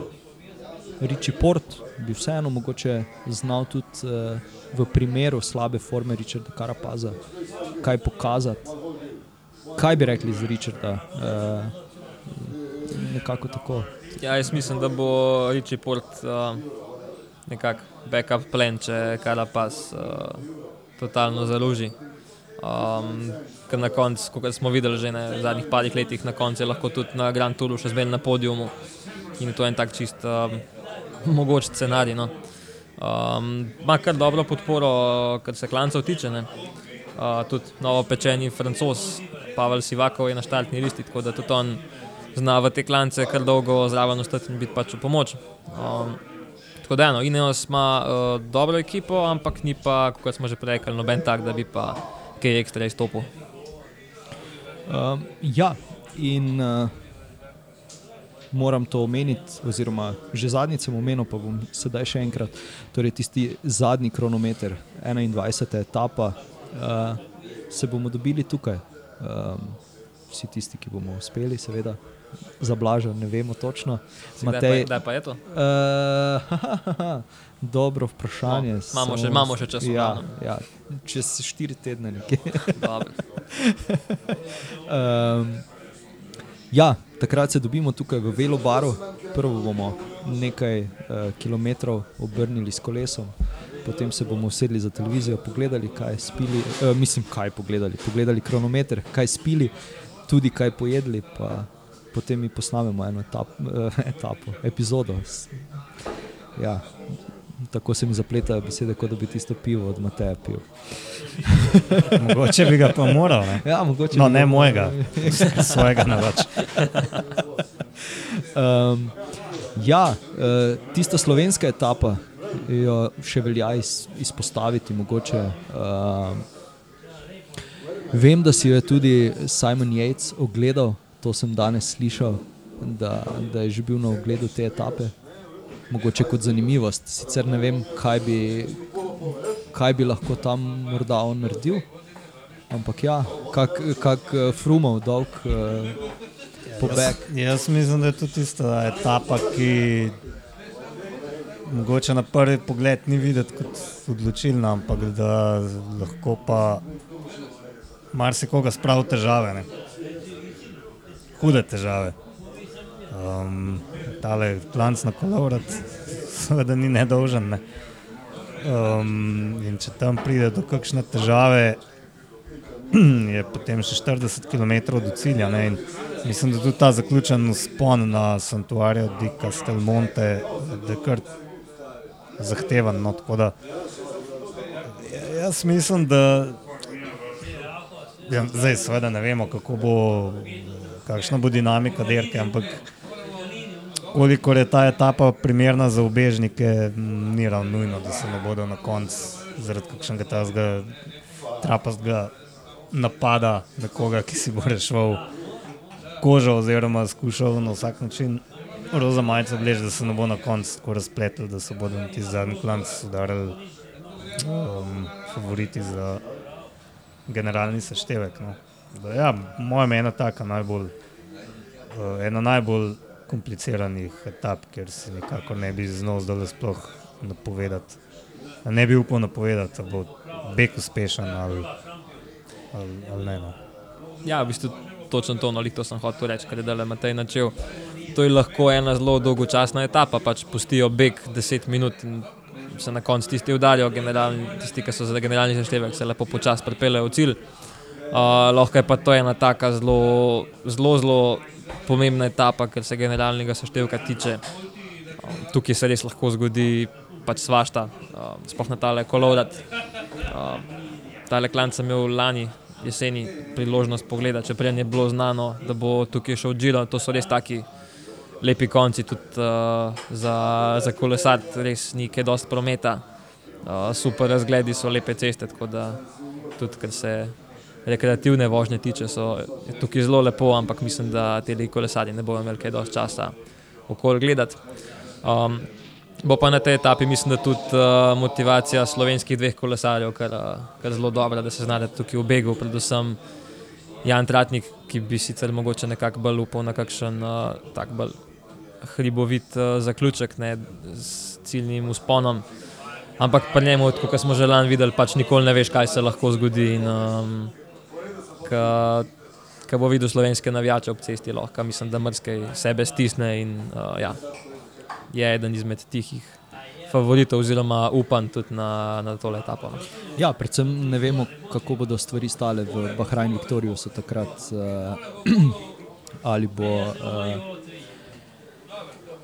Riči Port bi vseeno mogoče znal tudi uh, v primeru slabe forme Richarda Carapaza kaj pokazati. Kaj bi rekli za Richarda? Uh, nekako tako. Ja, jaz mislim, da bo Riči Port uh, nekako backup plan, če Carapaz uh, totalno zaluži. Um, ker na koncu, kot smo videli že ne, v zadnjih parih letih, na koncu je lahko tudi na Grand Touru še zmeraj na podiumu. In to je en tak čist um, mogoč scenarij. No. Um, Ma kar dobro podporo, kar se klancev tiče. Uh, tudi novo pečeni francos, Pavel Sivakov je na štartni listi, tako da tudi on zna v te klance kar dolgo zraven ostati in biti pač v pomoč. Um, tako da eno, Ineos ima uh, dobro ekipo, ampak ni pa, kot smo že prej rekli, noben tak, da bi pa kaj ekstra izstopil. Um, ja, in uh, moram to omeniti, oziroma že zadnjič sem omenil, pa bom sedaj še enkrat. Torej, tisti zadnji kronometer, 21. etapa, uh, se bomo dobili tukaj. Um, vsi tisti, ki bomo uspeli, seveda. Zablažen, ne vemo točno. Matej, da pa je to? Uh, dobro vprašanje. No, imamo, še, imamo še čas. Ja, ja, čez štiri tedne. um, ja, takrat se dobimo tukaj v Velobaru. Prvo bomo nekaj uh, kilometrov obrnili s kolesom, potem se bomo usedli za televizijo, pogledali, kaj spili. Uh, mislim, kaj pogledali. Pogledali kronometer, kaj spili, tudi kaj pojedli. Pa, Potem mi posnamemo eno etap, etapo, epizodo. Ja, tako se mi zapletajo besede, kot da bi tisto pivo od Mateja pil. mogoče bi ga pa moral. Ne, ja, mogoče no, ne mojega, svojega navač. um, ja, uh, tista slovenska etapa jo še velja iz, izpostaviti. Mogoče, uh, vem, da si jo je tudi Simon Yates ogledal, to sem danes slišal, da, da je že bil na ogledu te etape mogoče kot zanimivost. Sicer ne vem, kaj bi, kaj bi lahko tam morda on naredil, ampak ja, kak, kak uh, frumov dolg uh, pobeg. Jaz, jaz mislim, da je to tista etapa, ki mogoče na prvi pogled ni videti kot odločilna, ampak da lahko pa marsikoga spravi v težave. Ne? Hude težave. Um, tale klanc na kolovrat, seveda ni nedolžen. Ne. Um, in če tam pride do kakšne težave, je potem še 40 km do cilja. Ne. In mislim, da tudi ta zaključen spon na Santuario di Castelmonte je kar zahteven. No, da, jaz mislim, da ja, zdaj seveda ne vemo, kako bo, kakšna bo dinamika dirke, ampak koliko je ta etapa primerna za ubežnike, ni ravno nujno, da se ne bodo na koncu zaradi kakšnega tazga trapastega napada nekoga, ki si bo rešil kožo oziroma skušal na vsak način roza majico obleči, da se ne bo na koncu tako razpletel, da se bodo ti zadnji klanc udarili um, favoriti za generalni seštevek. No. Da, ja, moja mena taka najbolj, uh, ena najbolj kompliciranih etap, ker se nikako ne bi znal zdaj sploh napovedati. Ne bi upal napovedati, da bo beg uspešen ali, ali, ali ne. No. Ja, v bistvu točno to, no, to sem hotel reči, kar je dale Matej načel. To je lahko ena zelo dolgočasna etapa, pač pustijo beg 10 minut in se na koncu tisti udarijo, tisti, ki so za generalni seštevek, se lepo počasi pripeljejo v cilj. Lahko je pa to ena taka zelo, zelo, zelo pomembna etapa, ker se generalnega seštevka tiče. Um, tukaj se res lahko zgodi pač svašta, um, sploh na tale kolovrat. Um, tale klan sem imel lani jeseni priložnost pogledati, čeprav je bilo znano, da bo tukaj šel Džiro. To so res taki lepi konci tudi uh, za, za kolesar, res ni kaj dosti prometa. Uh, super razgledi so lepe ceste, tako da tudi kar se rekreativne vožnje tiče, so tukaj zelo lepo, ampak mislim, da te kolesarji ne bodo imeli kaj dosti časa okoli gledati. Um, bo pa na tej etapi, mislim, da tudi uh, motivacija slovenskih dveh kolesarjev, kar, uh, kar zelo dobra, da se znajde tukaj v begu, predvsem Jan Tratnik, ki bi sicer mogoče nekako bolj upal na kakšen uh, tak bolj hribovit uh, zaključek ne, s ciljnim usponom. Ampak pri njemu, kot smo že lani videli, pač nikoli ne veš, kaj se lahko zgodi. In, um, Ko bo videl slovenske navijače ob cesti, lahko mislim, da mrske sebe stisne in uh, ja, je eden izmed tihih favoritov, oziroma upam tudi na, na tole etapo. No. Ja, predvsem ne vemo, kako bodo stvari stale v Bahrajnu, Viktoriju so takrat uh, ali bo. Uh,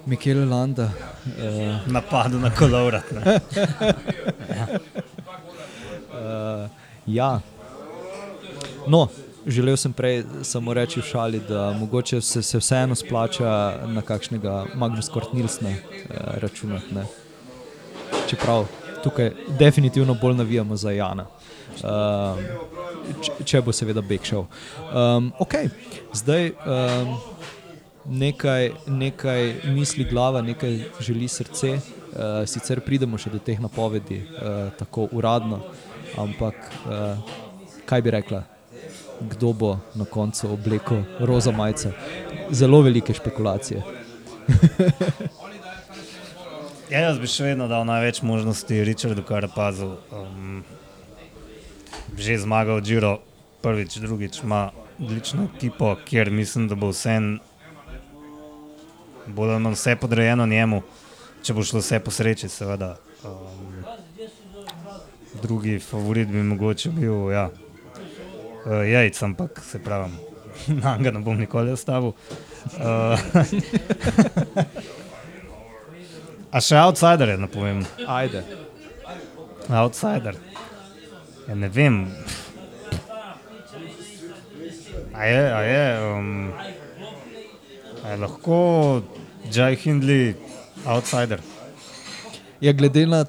Mikel Landa. Uh, Napadel na kolovrat. ja. Uh, ja. No, želel sem prej samo reči v šali, da mogoče se, se vseeno splača na kakšnega Magnus Kortnilsna uh, računati. Ne? Čeprav tukaj definitivno bolj navijamo za Jana. Uh, če, če bo seveda Bek šel. Um, ok, zdaj. Um, nekaj, nekaj misli glava, nekaj želi srce. Uh, sicer pridemo še do teh napovedi, uh, tako uradno, ampak uh, kaj bi rekla, kdo bo na koncu oblekel roza majice? Zelo velike špekulacije. ja, jaz bi še vedno dal največ možnosti Richardu Karapazu. Um, že zmagal Džiro, prvič, drugič ima odlično ekipo, kjer mislim, da bo vse bo da nam vse podrejeno njemu, če bo šlo vse po sreči, seveda. Um, drugi favorit bi mogoče bil ja, uh, jajc, ampak se pravi, na njega ne bom nikoli ostavil. Uh, a še outsider je, ne povem. Ajde. Outsider. Ja, ne vem. A je, a je. Um, Je lahko Jay Hindley outsider? Ja, glede na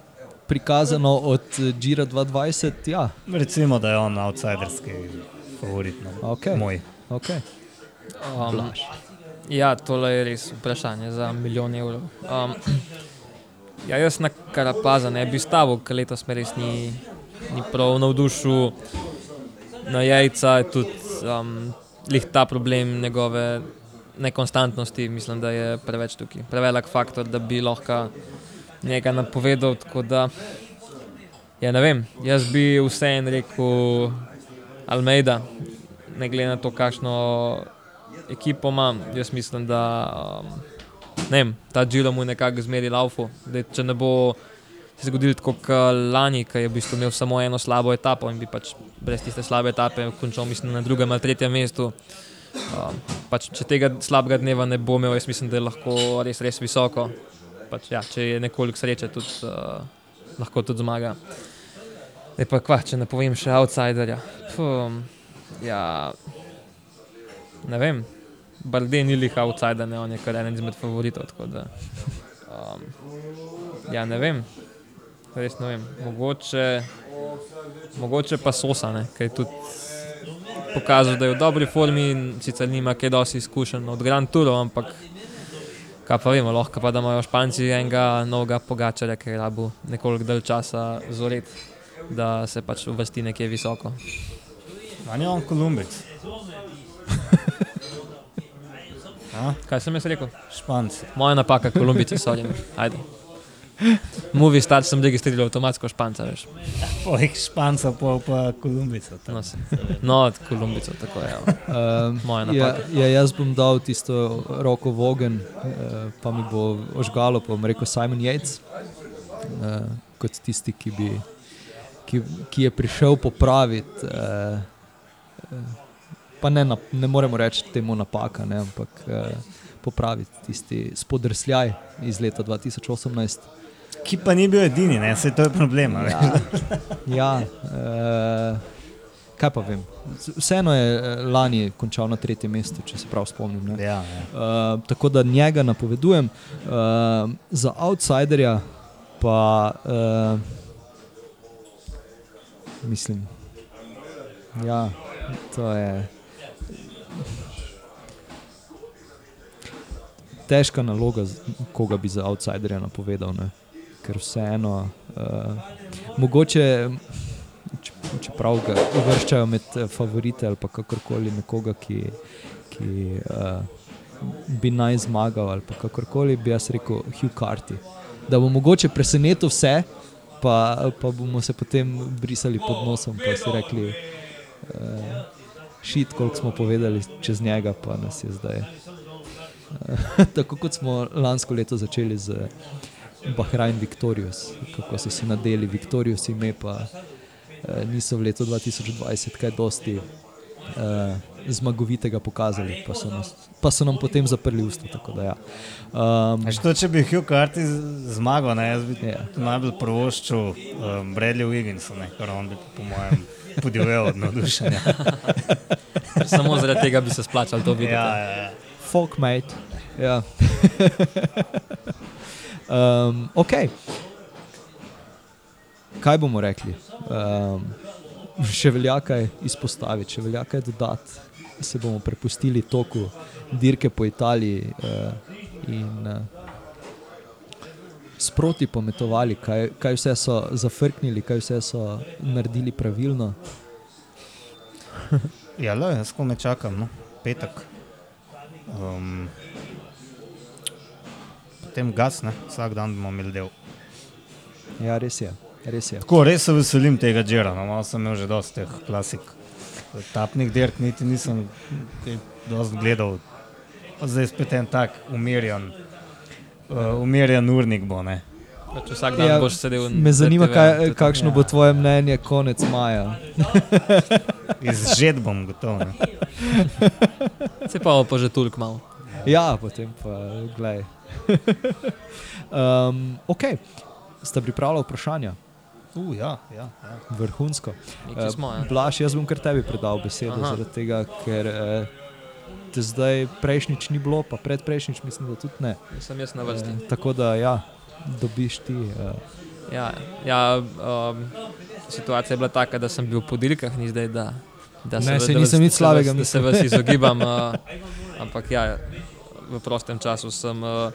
prikazano od Džira 2020, ja. Recimo, da je on outsiderski favorit. No. Okay. Moj. Okay. Um, ja, tole je res vprašanje za milijon evrov. Um, ja, jaz na Karapaza ne bi stavil, ker letos me res ni, ni prav navdušil. Na jajca je tudi um, ta problem njegove nekonstantnosti, mislim, da je preveč tukaj, prevelik faktor, da bi lahko nekaj napovedal. Da, ja, ne vem, jaz bi vseeno rekel Almeida, ne glede na to, kakšno ekipo imam. Jaz mislim, da um, ne vem, ta Džilo mu je nekako zmeri laufu. Če ne bo se zgodilo tako kot lani, ki je v bistvu imel samo eno slabo etapo in bi pač brez tiste slabe etape končal, mislim, na drugem ali tretjem mestu. Um, pač, če tega slabega dneva ne bo imel, jaz mislim, da je lahko res, res visoko. Pač, ja, če je nekoliko sreče, tudi, uh, lahko tudi zmaga. E pa, kva, če ne povem še outsiderja. Puh, ja, ne vem, Bardi ni lih outsider, ne, on je kar eden izmed favoritov. Da, um, ja, ne vem, res ne vem. Mogoče, mogoče pa sosa, ki je tudi pokazal, da je v dobri formi sicer nima kaj dosti izkušenj od Grand Tourov, ampak kaj pa vemo, lahko pa da imajo Španci enega novega pogačarja, ki je rabu nekoliko dalj časa zoret, da se pač uvrsti nekje visoko. Ali je on Kolumbic? kaj sem jaz rekel? Španci. Moja napaka, Kolumbici so jim. Ajde. Movi start sem registriral avtomatsko španca, veš. Pojk španca, pa pa Kolumbica. No, no, od Kolumbica, tako je. Um, Moja ja, napaka. Ja, ja, jaz bom dal tisto roko v ogen, uh, pa mi bo ožgalo, pa bom rekel Simon Yates, uh, kot tisti, ki, bi, ki, ki je prišel popraviti. Uh, pa ne, na, ne moremo reči temu napaka, ne, ampak uh, popraviti tisti spodrsljaj iz leta 2018 ki pa ni bil edini, ne? se to je problem. Ja, ja uh, kaj pa vem. Vseeno je eh, lani končal na tretjem mestu, če se prav spomnim. Ja, ja. Uh, tako da njega napovedujem. Uh, za outsiderja pa uh, mislim. Ja, To je težka naloga, koga bi za outsiderja napovedal. Ne? Ker vseeno, uh, mogoče, če- čeprav ga uvrščajo med eh, favorite ali kakorkoli nekoga, ki, ki uh, bi naj zmagal ali kakorkoli, bi jaz rekel Hugh Carty. Da bo mogoče presenetil vse, pa, pa bomo se potem brisali pod nosom in si rekli, uh, šit, koliko smo povedali čez njega, pa nas je zdaj. Uh, tako kot smo lansko leto začeli z Bahrajn Victorious, kako so si nadeli Victorious ime, pa uh, niso v letu 2020 kaj dosti. Uh, zmagovitega pokazali, pa so, nas, pa so nam potem zaprli usta. tako da Ja. Um, A što, če bi Hugh Carty zmagal, ne, jaz bi Ja. yeah. najbolj prvoščil um, Bradley Wigginsu, ne, ker on bi po mojem podivjal od navdušenja. Samo zaradi tega bi se splačal to videti. ja, ja, ja. folk mate. Ja. um, ok. Kaj bomo rekli? Um, še velja kaj izpostaviti, še velja kaj dodati. Se bomo prepustili toku dirke po Italiji uh, in uh, sproti pometovali, kaj, kaj vse so zafrknili, kaj vse so naredili pravilno. Ja, le, jaz ko me čakam, no, petek. Um, potem gas, ne, vsak dan bomo imeli del. Ja, res je. Res je. Tako, res se veselim tega džera, no, malo sem imel že dosti teh klasik. Tapnih dirk niti nisem dosti gledal. Pa zdaj spet en tak umirjen, uh, umirjen urnik bo, ne. Pač vsak dan Ja, ja, boš sedel Me zanima, kaj, kakšno bo tvoje mnenje konec maja. Izžet bom gotov. Ne. Se pa bo že toliko malo. Ja, potem pa gledaj. um, ok, sta pripravljala vprašanja, Uh, ja, ja, ja. vrhunsko. Nekaj smo, ja. Blaž, jaz bom kar tebi predal besedo, Aha. zaradi tega, ker eh, te zdaj prejšnjič ni bilo, pa predprejšnjič mislim, da tudi ne. Sem jaz na vrsti. Eh, tako da ja, dobiš ti. Eh, Ja, ja, um, situacija je bila taka, da sem bil po dirkah, ni zdaj, da, da Ne, saj da nisem nič slabega Da se vas izogibam, uh, ampak ja, v prostem času sem. Uh,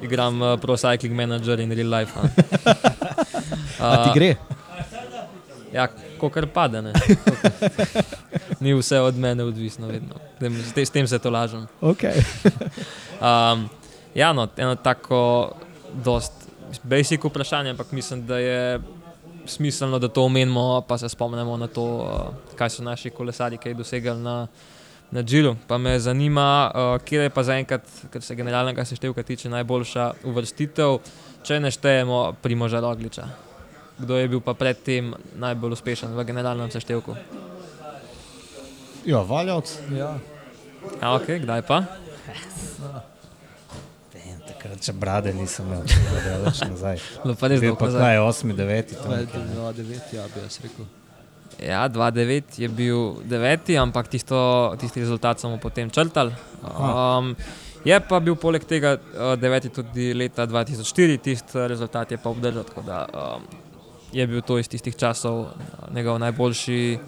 Igram uh, Pro Cycling Manager in Real Life. a. a ti Uh, gre? Ja, ko kar pade. Ni vse od mene odvisno, vedno. Tem- S, te, s tem se to lažem. Okay. Um, ja, no, eno tako, dost basic vprašanje, ampak mislim, da je smiselno, da to omenimo, pa se spomnimo na to, uh, kaj so naši kolesari kaj dosegali na, na Džilu. Pa me zanima, uh, kje je pa zaenkrat, kar se generalnega seštevka tiče, najboljša uvrstitev, če ne štejemo Primoža Rogliča. Kdo je bil pa predtem najbolj uspešen v generalnem seštevku? Ja, valjavc. ja. Ja, ok, kdaj pa? Vem, Takrat če brade nisem imel, če gre več nazaj. No, pa res Bil dolgo pa nazaj. kaj, 8, 9. To je 2-9, ja, bi jaz rekel. Ja, 2-9 je bil deveti, ampak tisto, tisti rezultat smo potem črtali. Um, je pa bil poleg tega uh, deveti tudi leta 2004, tisti rezultat je pa obdržal. Tako da um, je bil to iz tistih časov uh, njegov najboljši,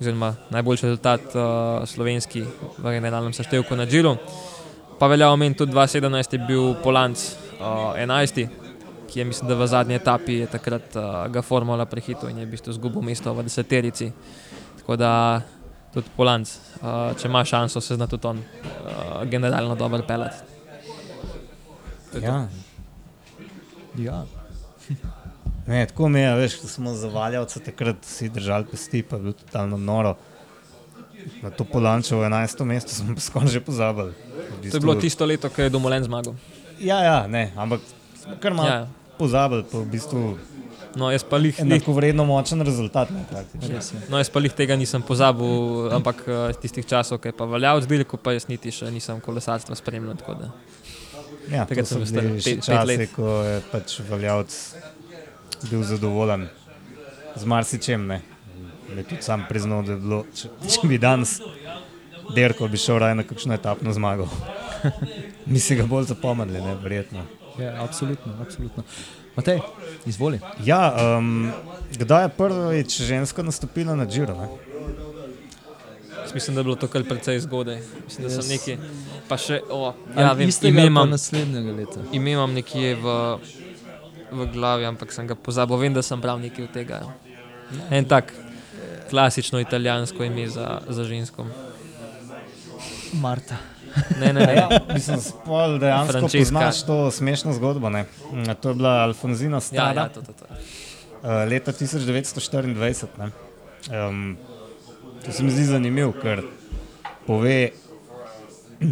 oziroma najboljši rezultat uh, slovenski v generalnem seštevku na Džilu. Pa velja omeniti tudi 2017 je bil Polanc uh, 11 ki je mislim, da v zadnji etapi je takrat uh, ga formula prehitil in je v bistvu izgubil mesto v deseterici. Tako da tudi Polanc, uh, če ima šanso, se zna tudi on uh, generalno dobro pelati. Ja. Ja. Ne, tako mi je, veš, ko smo zavaljavci takrat si držali pesti, pa je bilo totalno noro. Na to polančevo 11. mesto smo pa skoraj že pozabili. V To je bilo tisto leto, ko je Domolen zmagal. Ja, ja, ne, ampak smo kar malo Ja. Pozabili, pa v bistvu No, jaz pa lih, enako vredno močen rezultat. Ne. Res no, jaz pa lih tega nisem pozabil, ampak iz tistih časov, ki je pa veljal z dirko, pa jaz niti še nisem kolesarstva spremljal. Ja, Takrat sem star pet- pet časi, let. ko je pač valjavc bil zadovoljen z marsičem. Ne. Je tudi sam priznal, da je bilo, če, če bi danes derko, bi šel raje na kakšno etapno zmago. Mi si ga bolj zapomnili, ne, verjetno. Ja, absolutno, absolutno. Matej, izvoli. Ja, um, kdaj je prvič ženska nastopila na Džiru? ne? mislim, da je bilo to kar precej zgodaj. Mislim, da sem Jaz- neki. Pa še, o, Ja, vem, ime imam, naslednjega leta. ime imam nekje v, v glavi, ampak sem ga pozabil. Vem, da sem bral nekaj od tega. Ja. En tak klasično italijansko ime za, za žensko. Marta. Ne, ne, ne. Ja, mislim, spol dejansko Francesca. poznaš to smešno zgodbo. Ne? Mm, To je bila Alfonzina Ja, Strada. ja, to, to, to. Uh, leta 1924. Ne? Um, to se mi zdi zanimivo, ker pove,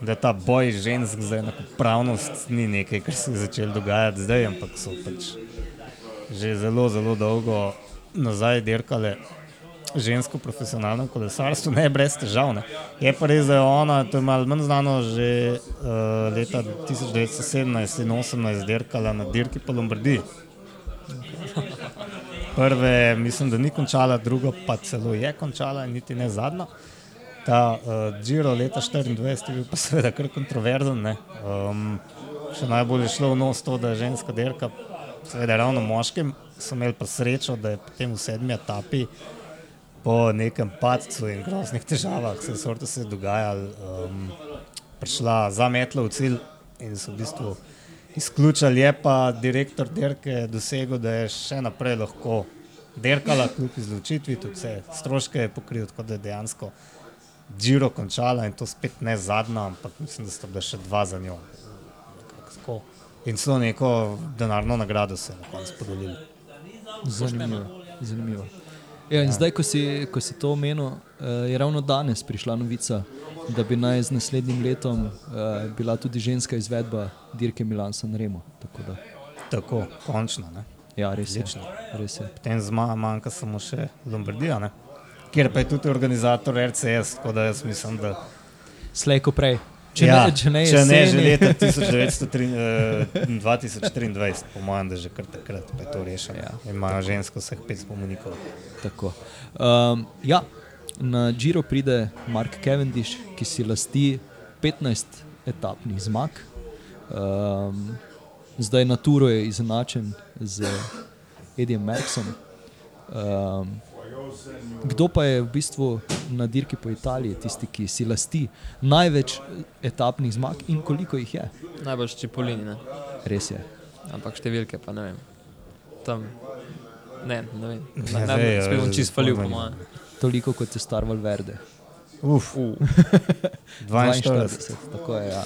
da ta boj žensk za enakopravnost ni nekaj, kar se je začelo dogajati zdaj, ampak so pač že zelo, zelo dolgo nazaj dirkale. Žensko profesionalno kolesarstvo, ne brez težav. Ne. Je pa res, da je ona, to je malo manj znano, že uh, leta 1917 in 18 dirkala na dirki po Lombardiji. Prve, mislim, da ni končala, drugo pa celo je končala, niti ne zadnja. Ta uh, Giro leta 24 je bil pa seveda kar kontroverzen. ne. Um, še najbolj je šlo v nos to, da je ženska dirka, seveda ravno moškim, so imeli pa srečo, da je potem v sedmi etapi po nekem padcu in groznih težavah, se je sorto se dogajalo, um, prišla za metlo v cilj in so v bistvu izključili. Je pa direktor dirke dosegel, da je še naprej lahko dirkala, kljub izločitvi, tudi vse stroške je pokril, tako da je dejansko Giro končala in to spet ne zadnja, ampak mislim, da sta bila še dva za njo. Tako. In so neko denarno nagrado se na koncu podelili. Zanimivo. Zanimivo. Ja, in ja. zdaj, ko si, ko si to omenil, uh, je ravno danes prišla novica, da bi naj z naslednjim letom uh, bila tudi ženska izvedba dirke Milan San Remo. Tako da, Tako, končno. Ne? ja, res je. Res je. Potem zmaga manjka samo še Lombardija, ne? kjer pa je tudi organizator RCS, tako da jaz mislim, da Slej ko prej. Če ja, ne, če ne, če ne že leta 1903, eh, 2023, po mojem, da že kar takrat je to rešeno. Ja. Imajo žensko vseh pet spomenikov. Tako. Um, ja, na Giro pride Mark Cavendish, ki si lasti 15 etapnih zmag. Um, zdaj na Turu je izenačen z Edijem Merksom. Um, kdo pa je v bistvu na dirki po Italiji tisti, ki si lasti največ etapnih zmag in koliko jih je? Najbolj Čipolini, ne? Res je. ampak številke pa ne vem. Tam, ne, ne vem. Ne, Ne, ne, ja, spet bom čist falil, po mojem. Toliko kot je star Valverde. Uf, Uh, 42. Tako, je, ja.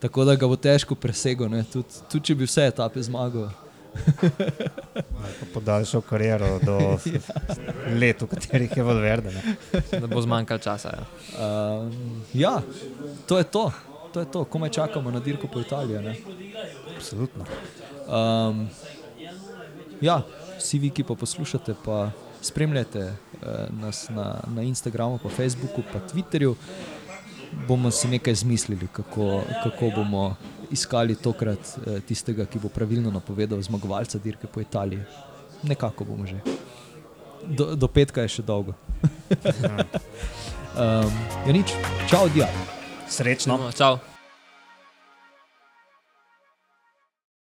tako da ga bo težko presegel, ne. tudi tud, če bi vse etape zmagal. Pa podaljšal kariero do let, v katerih je Valverde. Ne? da bo zmanjkalo časa. Ja. Um, ja, to je to. To je to, komaj čakamo na dirko po Italiji. ne. Absolutno. Um, ja, vsi vi, ki pa poslušate, pa spremljate uh, nas na, na Instagramu, pa Facebooku, pa Twitterju, bomo si nekaj zmislili, kako, kako bomo iskali tokrat uh, tistega, ki bo pravilno napovedal zmagovalca dirke po Italiji. Nekako bomo že. Do, do petka je še dolgo. um, ja, nič, čau, dia. Srečno. No, čau.